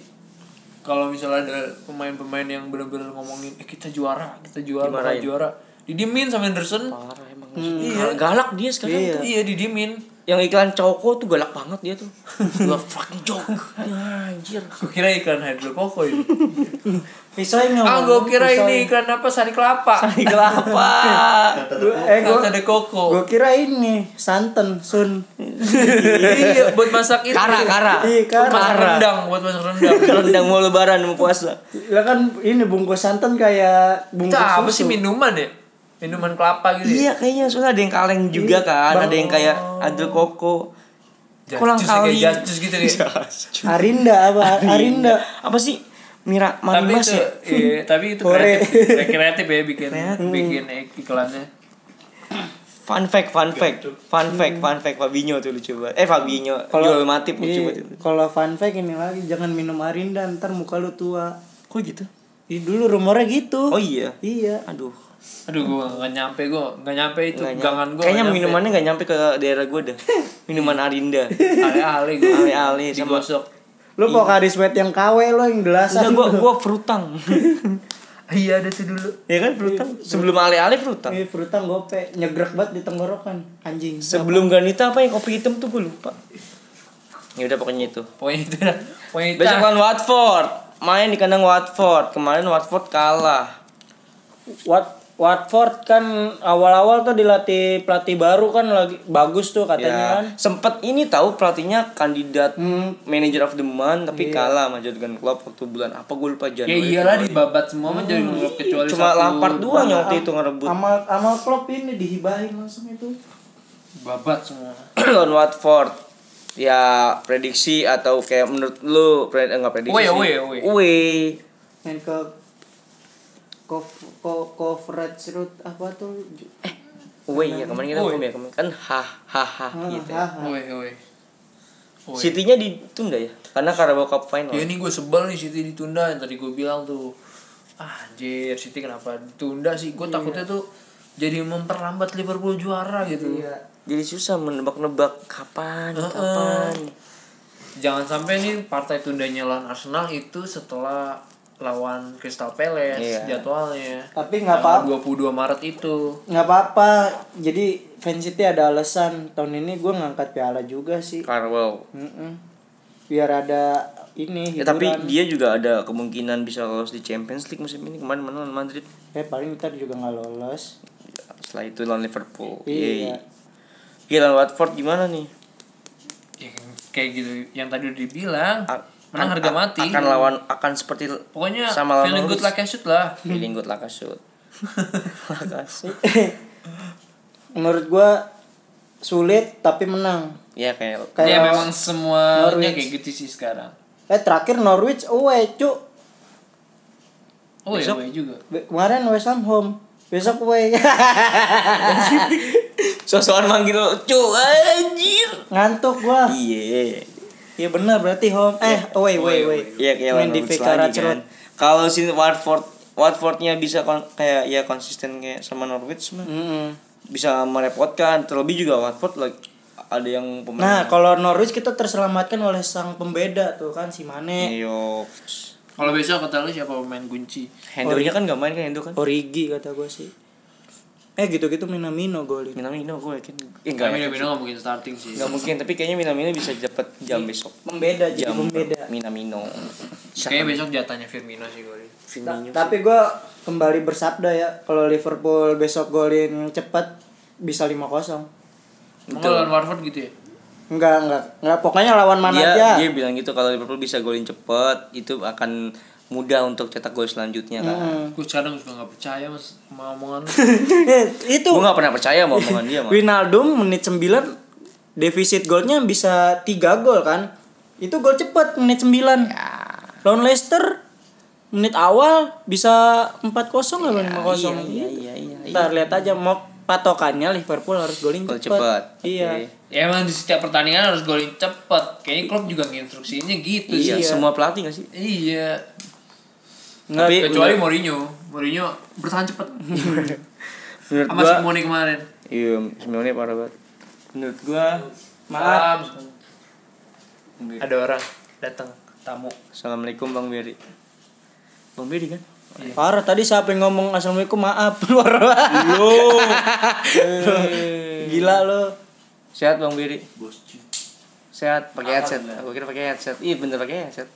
kalau misalnya ada pemain-pemain yang bener-bener ngomongin eh kita juara kita juara bakal Dimarahin. juara didiemin sama Henderson Parah emang. Gal- Galak dia sekarang Iya. tuh. iya didiemin Yang iklan Coko tuh galak banget dia tuh. [LAUGHS] Gua fucking joke. Ya, anjir. gue kira iklan hidrokoko ini Pisau yang ah gue kira ini iklan apa sari kelapa Sari kelapa. [LAUGHS] Eh gue Kata de koko gue kira ini santan sun. iya [LAUGHS] buat masak itu Kara, kara. Iya, buat kara. masak rendang buat masak rendang Rendang mau lebaran mau puasa. Lah kan ini bungkus santan kayak itu bungkus apa sih susu. minuman ya minuman kelapa gitu ya? Iya kayaknya soalnya ada yang kaleng juga kan, ada yang kayak ada koko. Kayak kali. jus gitu ya Arinda apa? Arinda. Apa sih? Mira Marimas itu ya? iya, [LAUGHS] tapi itu kreatif kreatif ya bikin bikin iklannya Fun fact, fun fact, fun fact, fun fact Fabinho tuh lucu banget. Eh Fabinho, Kalau- Matip Iya, banget itu. Kalau fun fact ini lagi jangan minum Arinda ntar muka lu tua. Kok gitu? Ih dulu rumornya gitu. Oh iya. Iya. Aduh. Aduh gua nggak nyampe gua nggak nyampe itu nggak gangan nyampe. gua Kayaknya nyampe. minumannya nggak nyampe ke daerah gue dah. [LAUGHS] Minuman Arinda. ale-ale gua Ale-ale sama- digosok Lu Pocari Sweat yang KW lo yang gelasan. Udah gua gua frutang. [LAUGHS] iya ada tuh dulu ya kan frutang. Sebelum ale-ale frutang. Iya, frutang gope nyegrek banget di tenggorokan anjing. Sebelum Ganita apa yang kopi hitam tuh gue lupa. Ya udah pokoknya itu. pokoknya itu dah pokoknya itu Besok Watford. Main di kandang Watford. Kemarin Watford kalah. Wat Watford kan awal-awal tuh dilatih pelatih baru kan lagi bagus tuh katanya kan. Ya, sempet ini tahu pelatihnya kandidat Hmm. manager of the month tapi kalah sama Jurgen Klopp waktu bulan apa gue lupa ya Januari. iyalah dibabat semua mah jadi ngelop kecuali Cuma satu Lampard doang yang waktu itu ngerebut. Amal amal Klopp ini dihibahin langsung itu. babat semua [CLEARS THROAT] lawan Watford. Ya prediksi atau kayak menurut lu pred enggak prediksi. Away, sih. away, away. Away. Main ke Kov ko coverage route apa tuh? Eh, Away ya kemarin kita home ya kemarin kan ha ha ha gitu. ya. woi woi Woi. City-nya ditunda ya karena Carabao Cup final. Ya ini gue sebel nih City ditunda yang tadi gue bilang tuh. Ah, anjir City kenapa ditunda sih? Gue takutnya tuh jadi memperlambat Liverpool juara gitu. iya. Jadi susah menebak-nebak kapan Heeh. kapan. Jangan sampai nih partai tundanya lawan Arsenal itu setelah lawan Crystal Palace Iya. jadwalnya. Tapi nggak Tanggal apa 22 Maret itu. nggak apa-apa. Jadi fans City ada alasan tahun ini gue ngangkat piala juga sih. Carabao. Mm-mm. Biar ada ini Ya, tapi dia juga ada kemungkinan bisa lolos di Champions League musim ini kemarin menang lawan Madrid. eh paling ntar juga nggak lolos. Setelah itu lawan Liverpool. Iya. Iya lawan Watford gimana nih? Ya, kayak gitu yang tadi udah dibilang. A- menang a- harga a- mati. Akan lawan akan seperti Pokoknya sama lawan feeling good like I should lah. feeling good lah kasut. Lakasut. Menurut gue sulit tapi menang. ya kayak Kayak ya memang semuanya Norwich. kayak gitu sih sekarang. Eh terakhir Norwich away cuk. Oh iya, iya juga. Be- Kemarin West Ham home. Besok away. [LAUGHS] sosokan manggil cu anjir. Ngantuk gua. Iya. Iya benar berarti home. Eh away away away. Iya kayak Main lawan di Norwich Vicarage lagi kan. Kalau si Watford Watfordnya bisa kon- kayak ya konsisten kayak sama Norwich mah Mm-mm. bisa merepotkan terlebih juga Watford like ada yang pemain Nah, kalau Norwich kita terselamatkan oleh sang pembeda tuh kan si Mane. Yo, Kalau besok kata lu siapa pemain kunci? Hendonya kan gak main kan Hendo kan? Origi kata gua sih. Eh gitu-gitu Minamino golin. Minamino gue yakin. Eh, Enggak, enggak, Minamino nggak mungkin starting sih. Enggak mungkin, tapi kayaknya Minamino bisa dapat jam besok. Pembeda jadi Jam pembeda. Minamino. Kayaknya besok jatahnya Firmino sih gue. Ta- Firmino. tapi gua kembali bersabda ya, kalau Liverpool besok golin cepat bisa 5-0. Emang lawan Watford gitu ya? Enggak, enggak. Enggak pokoknya lawan mana dia aja. dia bilang gitu kalau Liverpool bisa golin cepet itu akan mudah untuk cetak gol selanjutnya kan. Gue sekarang sudah nggak percaya mas sama omongan lu. Eh, [LAUGHS] itu Gue gak pernah percaya sama omongan dia mah. Wijnaldum menit 9 defisit golnya bisa 3 gol kan. Itu gol cepet menit 9. Ya. Lawan Leicester menit awal bisa 4-0 apa 5-0 iya, iya, iya, iya. Ntar lihat aja mau patokannya Liverpool harus golin Gol cepet. cepet. Iya. Oke. Ya emang di setiap pertandingan harus golin cepet. Kayaknya klub juga nginstruksinya gitu Iya, sih. semua pelatih gak sih? Iya. Nggak, Tapi Kecuali Mourinho. Mourinho bertahan cepet. [LAUGHS] menurut Sama gua Simone kemarin. iya Simeone parah banget. Menurut gua maaf. Ada orang datang tamu. Assalamualaikum Bang Beri. Bang Beri kan? Parah tadi siapa yang ngomong assalamualaikum maaf [LAUGHS] luar Lo. [LAUGHS] Gila lo. Sehat Bang Beri. Sehat pakai headset. Aku kira pakai headset. Iya bener pakai headset.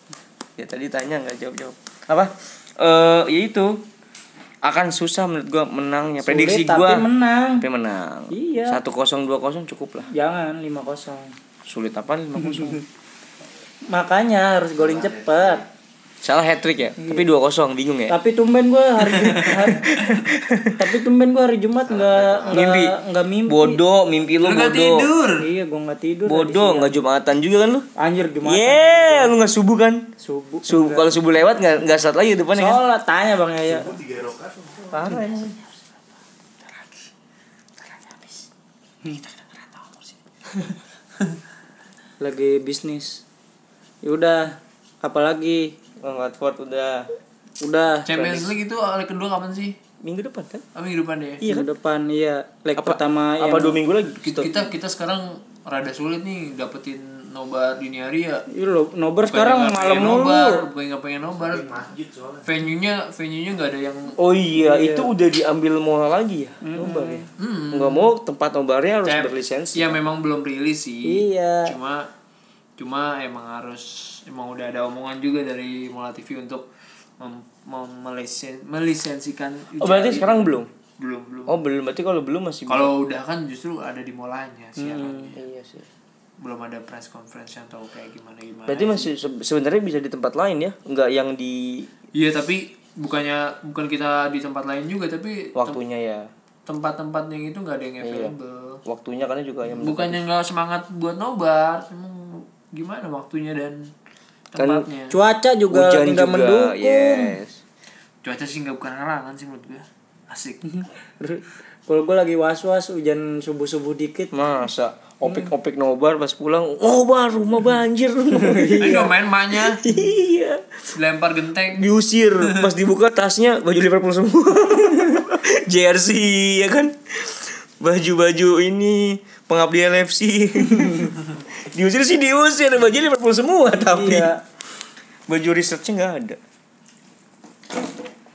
Ya tadi tanya nggak jawab jawab. Apa? Eh ya itu akan susah menurut gua menangnya. Sulit, Prediksi tapi gua menang. tapi menang. Iya. Satu kosong dua kosong cukup lah. Jangan 5-0. Sulit apa lima kosong? [LAUGHS] Makanya harus golin cepet. Salah hat trick ya. Tapi dua kosong bingung ya. Tapi tumben gua hari, hari [LAUGHS] Tapi tumben gua hari Jumat nggak nggak Mimpi. nggak mimpi. Bodoh, mimpi lu bodoh. tidur. Iya, gua nggak tidur. Bodoh, nggak jumatan juga kan lu? Anjir Jumat. Yeah, lu nggak subuh kan? Subuh. Subuh kalau subuh lewat nggak nggak saat lagi depannya kan? Sholat tanya Bang Yaya. Parah ya. Lagi bisnis. Yaudah, apalagi Bang Watford udah udah Champions League itu leg kedua kapan sih? minggu depan kan? Ah, minggu depan deh. minggu depan iya leg Apa- pertama Apa yang dua minggu lagi? Kita, kita kita sekarang rada sulit nih dapetin nobar dini hari ya. Iya lo, nobar sekarang malam pengen mulu. nobar, nggak pengen nobar. Venue-nya venue-nya nggak ada yang Oh iya, itu udah diambil mola lagi ya? Nobar ya? Hmm. Nggak mau tempat nobarnya harus Cem- berlisensi. Ya memang belum rilis sih. Iya. Cuma cuma emang harus emang udah ada omongan juga dari Mola TV untuk mem, mem- melisen, melisensikan Oh berarti sekarang belum? belum belum. Oh belum, berarti kalau belum masih. Kalau udah kan justru ada di molanya siarannya. Iya sih. Belum ada press conference yang tahu kayak gimana gimana. Berarti masih se- sebenarnya bisa di tempat lain ya? Nggak yang di Iya tapi bukannya bukan kita di tempat lain juga tapi tem- waktunya ya. tempat-tempat yang itu nggak ada yang Iya. available. Waktunya karena juga yang Bukannya nggak semangat buat nobar, emang gimana waktunya dan Kan tempatnya. Cuaca juga hujan tinggal juga. mendukung. Yes. Cuaca sih nggak bukan halangan sih menurut gue. Asik. [LAUGHS] Kalau gue lagi was-was hujan subuh-subuh dikit. Masa opik-opik nobar pas pulang, nobar rumah banjir. [LAUGHS] Ayo main mahnya iya. lempar genteng. Diusir, pas dibuka tasnya baju Liverpool semua. [LAUGHS] Jersey ya kan. Baju-baju ini pengabdian FC. Diusir sih diusir, baju Liverpool semua tapi Iya. baju researchnya nggak ada.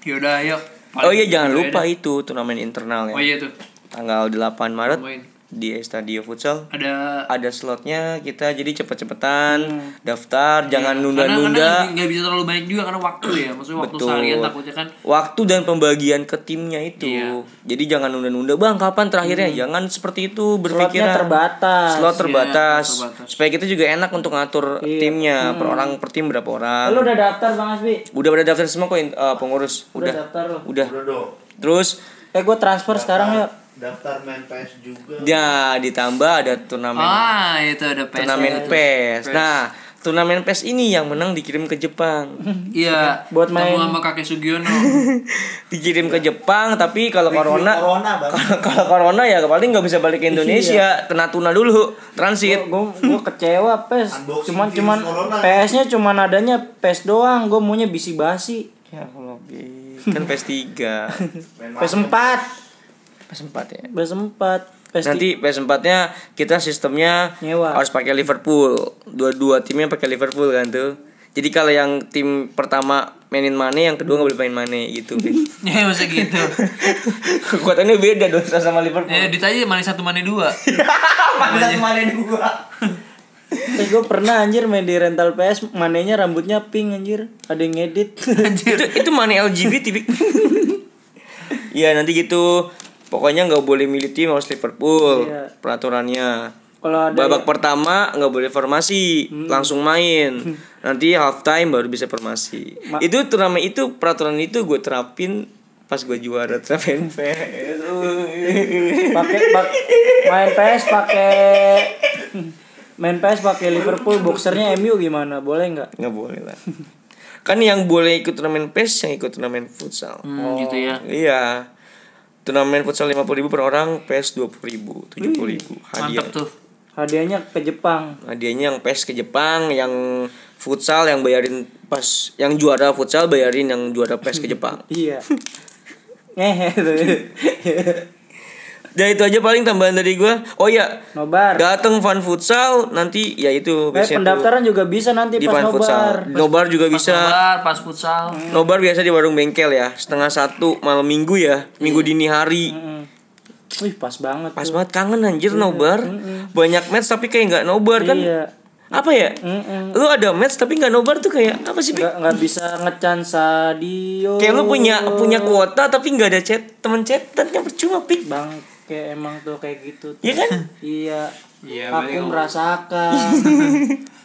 Yaudah ayo. Oh iya jangan lupa itu turnamen internal ya. Oh iya tuh. Tanggal 8 Maret Main. Di Estadio Futsal Ada ada slotnya kita jadi cepet-cepetan daftar jangan Hmm. Iya. Karena- nunda-nunda Karena nggak bisa terlalu banyak juga karena waktu ya. Maksudnya waktu Betul. seharian takutnya kan. waktu dan pembagian ke timnya itu Iya. Hmm. jadi jangan nunda-nunda bang kapan terakhirnya jangan seperti itu berpikiran terbatas. slot terbatas. Iya, terbatas. supaya kita juga enak untuk ngatur Iya. timnya per orang per tim berapa orang Lu udah daftar Bang Asbi? udah pada daftar semua kok uh, pengurus Udah udah daftar udah Udah terus Eh gue transfer sekarang ya. Daftar main PS juga. ya ditambah ada turnamen Ah itu ada PS. turnamen itu. PES nah turnamen PES ini yang menang dikirim ke Jepang [LAUGHS] Iya. Buat main- sama kakek Sugiono. [LAUGHS] dikirim ke Jepang tapi kalau corona Corona, kalau [LAUGHS] kalau corona ya paling nggak bisa balik ke Indonesia kena tuna dulu transit Gue gue kecewa PES. Unboxing Cuman cuman. PS-nya cuman adanya PES doang. Gue maunya bisi basi. ya Allah Bi. kan PS 3 PS 4 PS 4 ya? PS 4 PS nanti PS 4 nya kita sistemnya Nyewa. harus pakai Liverpool. Dua-dua timnya pakai Liverpool kan tuh. Jadi kalau yang tim pertama mainin Mane yang kedua nggak boleh main Mane gitu [LAUGHS] ya masa gitu. [LAUGHS] kekuatannya beda dong sama Liverpool. Ya ditanya mana satu mana dua. [LAUGHS] Mana Mane dua. Eh gue pernah anjir main di rental PS manenya rambutnya pink anjir. Ada yang ngedit. Itu itu mana LGBT Bik? ya nanti gitu pokoknya nggak boleh milih tim harus Liverpool Iya. peraturannya. Kalau ada babak pertama nggak boleh formasi langsung main. Nanti half time baru bisa formasi. Itu turnamen itu peraturan itu gue terapin pas gue juara turnamen PS [LAUGHS] pakai pak- main PS pakai [LAUGHS] main PS pakai Liverpool boxernya MU gimana? Boleh nggak? Nggak boleh lah. Kan yang boleh ikut turnamen PES yang ikut turnamen futsal. Hmm, gitu ya. iya turnamen futsal lima puluh ribu per orang PES dua puluh ribu tujuh puluh ribu. Hadiah. Mantap tuh. hadiahnya ke Jepang. Hadiahnya yang PES ke Jepang yang futsal yang bayarin pas yang juara futsal bayarin yang juara PES ke Jepang. [LAUGHS] Iya. Ngehe tuh Ya itu aja paling tambahan dari gua. Oh iya, nobar datang fun futsal nanti ya itu eh, tuh pendaftaran juga bisa nanti di pas fun nobar futsal. Nobar juga bisa. Nobar, pas futsal. Nobar biasa di warung bengkel ya, setengah satu malam minggu ya, minggu dini hari. Mm. Wih pas banget Pas tuh. banget kangen anjir nobar. Banyak match tapi kayak nggak nobar kan? Iya. Apa ya? Mm-mm. Lu ada match tapi nggak nobar tuh kayak apa sih? Pi? nggak nggak bisa ngecan sadio Kayak lu punya punya kuota tapi nggak ada chat temen chatan kan percuma pik. bang kayak emang tuh kayak gitu tuh. Iya kan? iya. Iya, aku [LAUGHS] merasakan.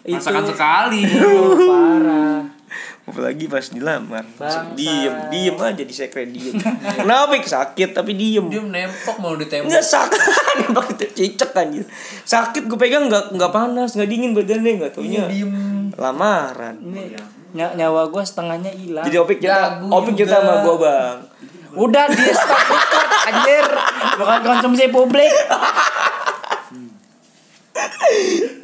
Itu Masakan sekali. [LAUGHS] oh, parah. Apalagi pas dilamar. Bangsa. Diem. Diem aja di sekret diem. Kenapa? Sakit tapi diem. Dia nempok mau ditembak. Enggak sakit. [LAUGHS] Nembak itu cicek anjir. Sakit gue pegang nggak nggak panas nggak dingin badannya nggak taunya. Lamaran. Ini ny- nyawa gue setengahnya hilang. Jadi Opik cerita Jago Opik cerita juga. sama gue bang udah di stop record anjir. Bukan konsumsi publik.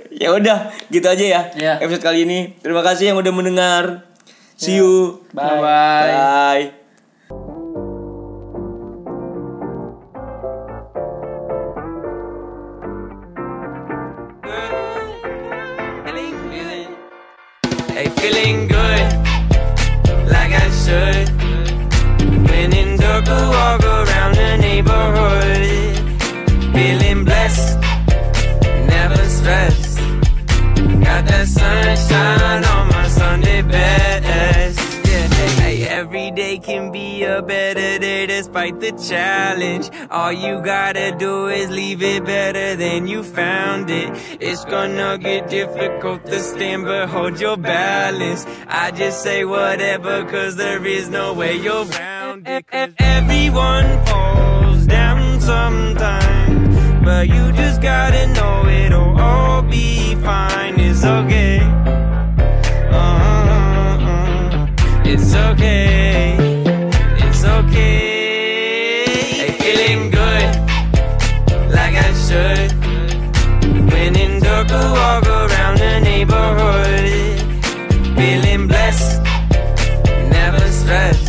Ya udah gitu aja ya Iya. Episode kali ini. Terima kasih yang udah mendengar. See you. Bye Bye. Bye the challenge. All you gotta do is leave it better than you found it. It's gonna get difficult to stand, but hold your balance. I just say whatever, cause there is no way you're around it. Everyone falls down sometimes, but you just gotta know it'll all be fine. It's okay. Uh-uh. It's okay. It's okay. I. When in dark, I walk around the neighborhood. Feeling blessed, never stressed.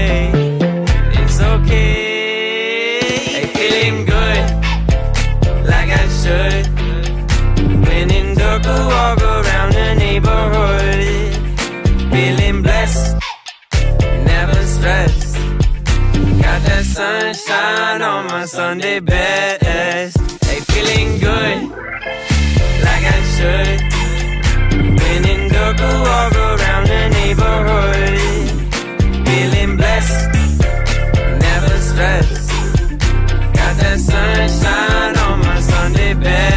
Feeling good, like I should. Walk around the neighborhood. Feeling blessed, never stressed. Got that sunshine on my Sunday best. Hey, feeling good, like I should. When in walk around the neighborhood. sign on my Sunday bed.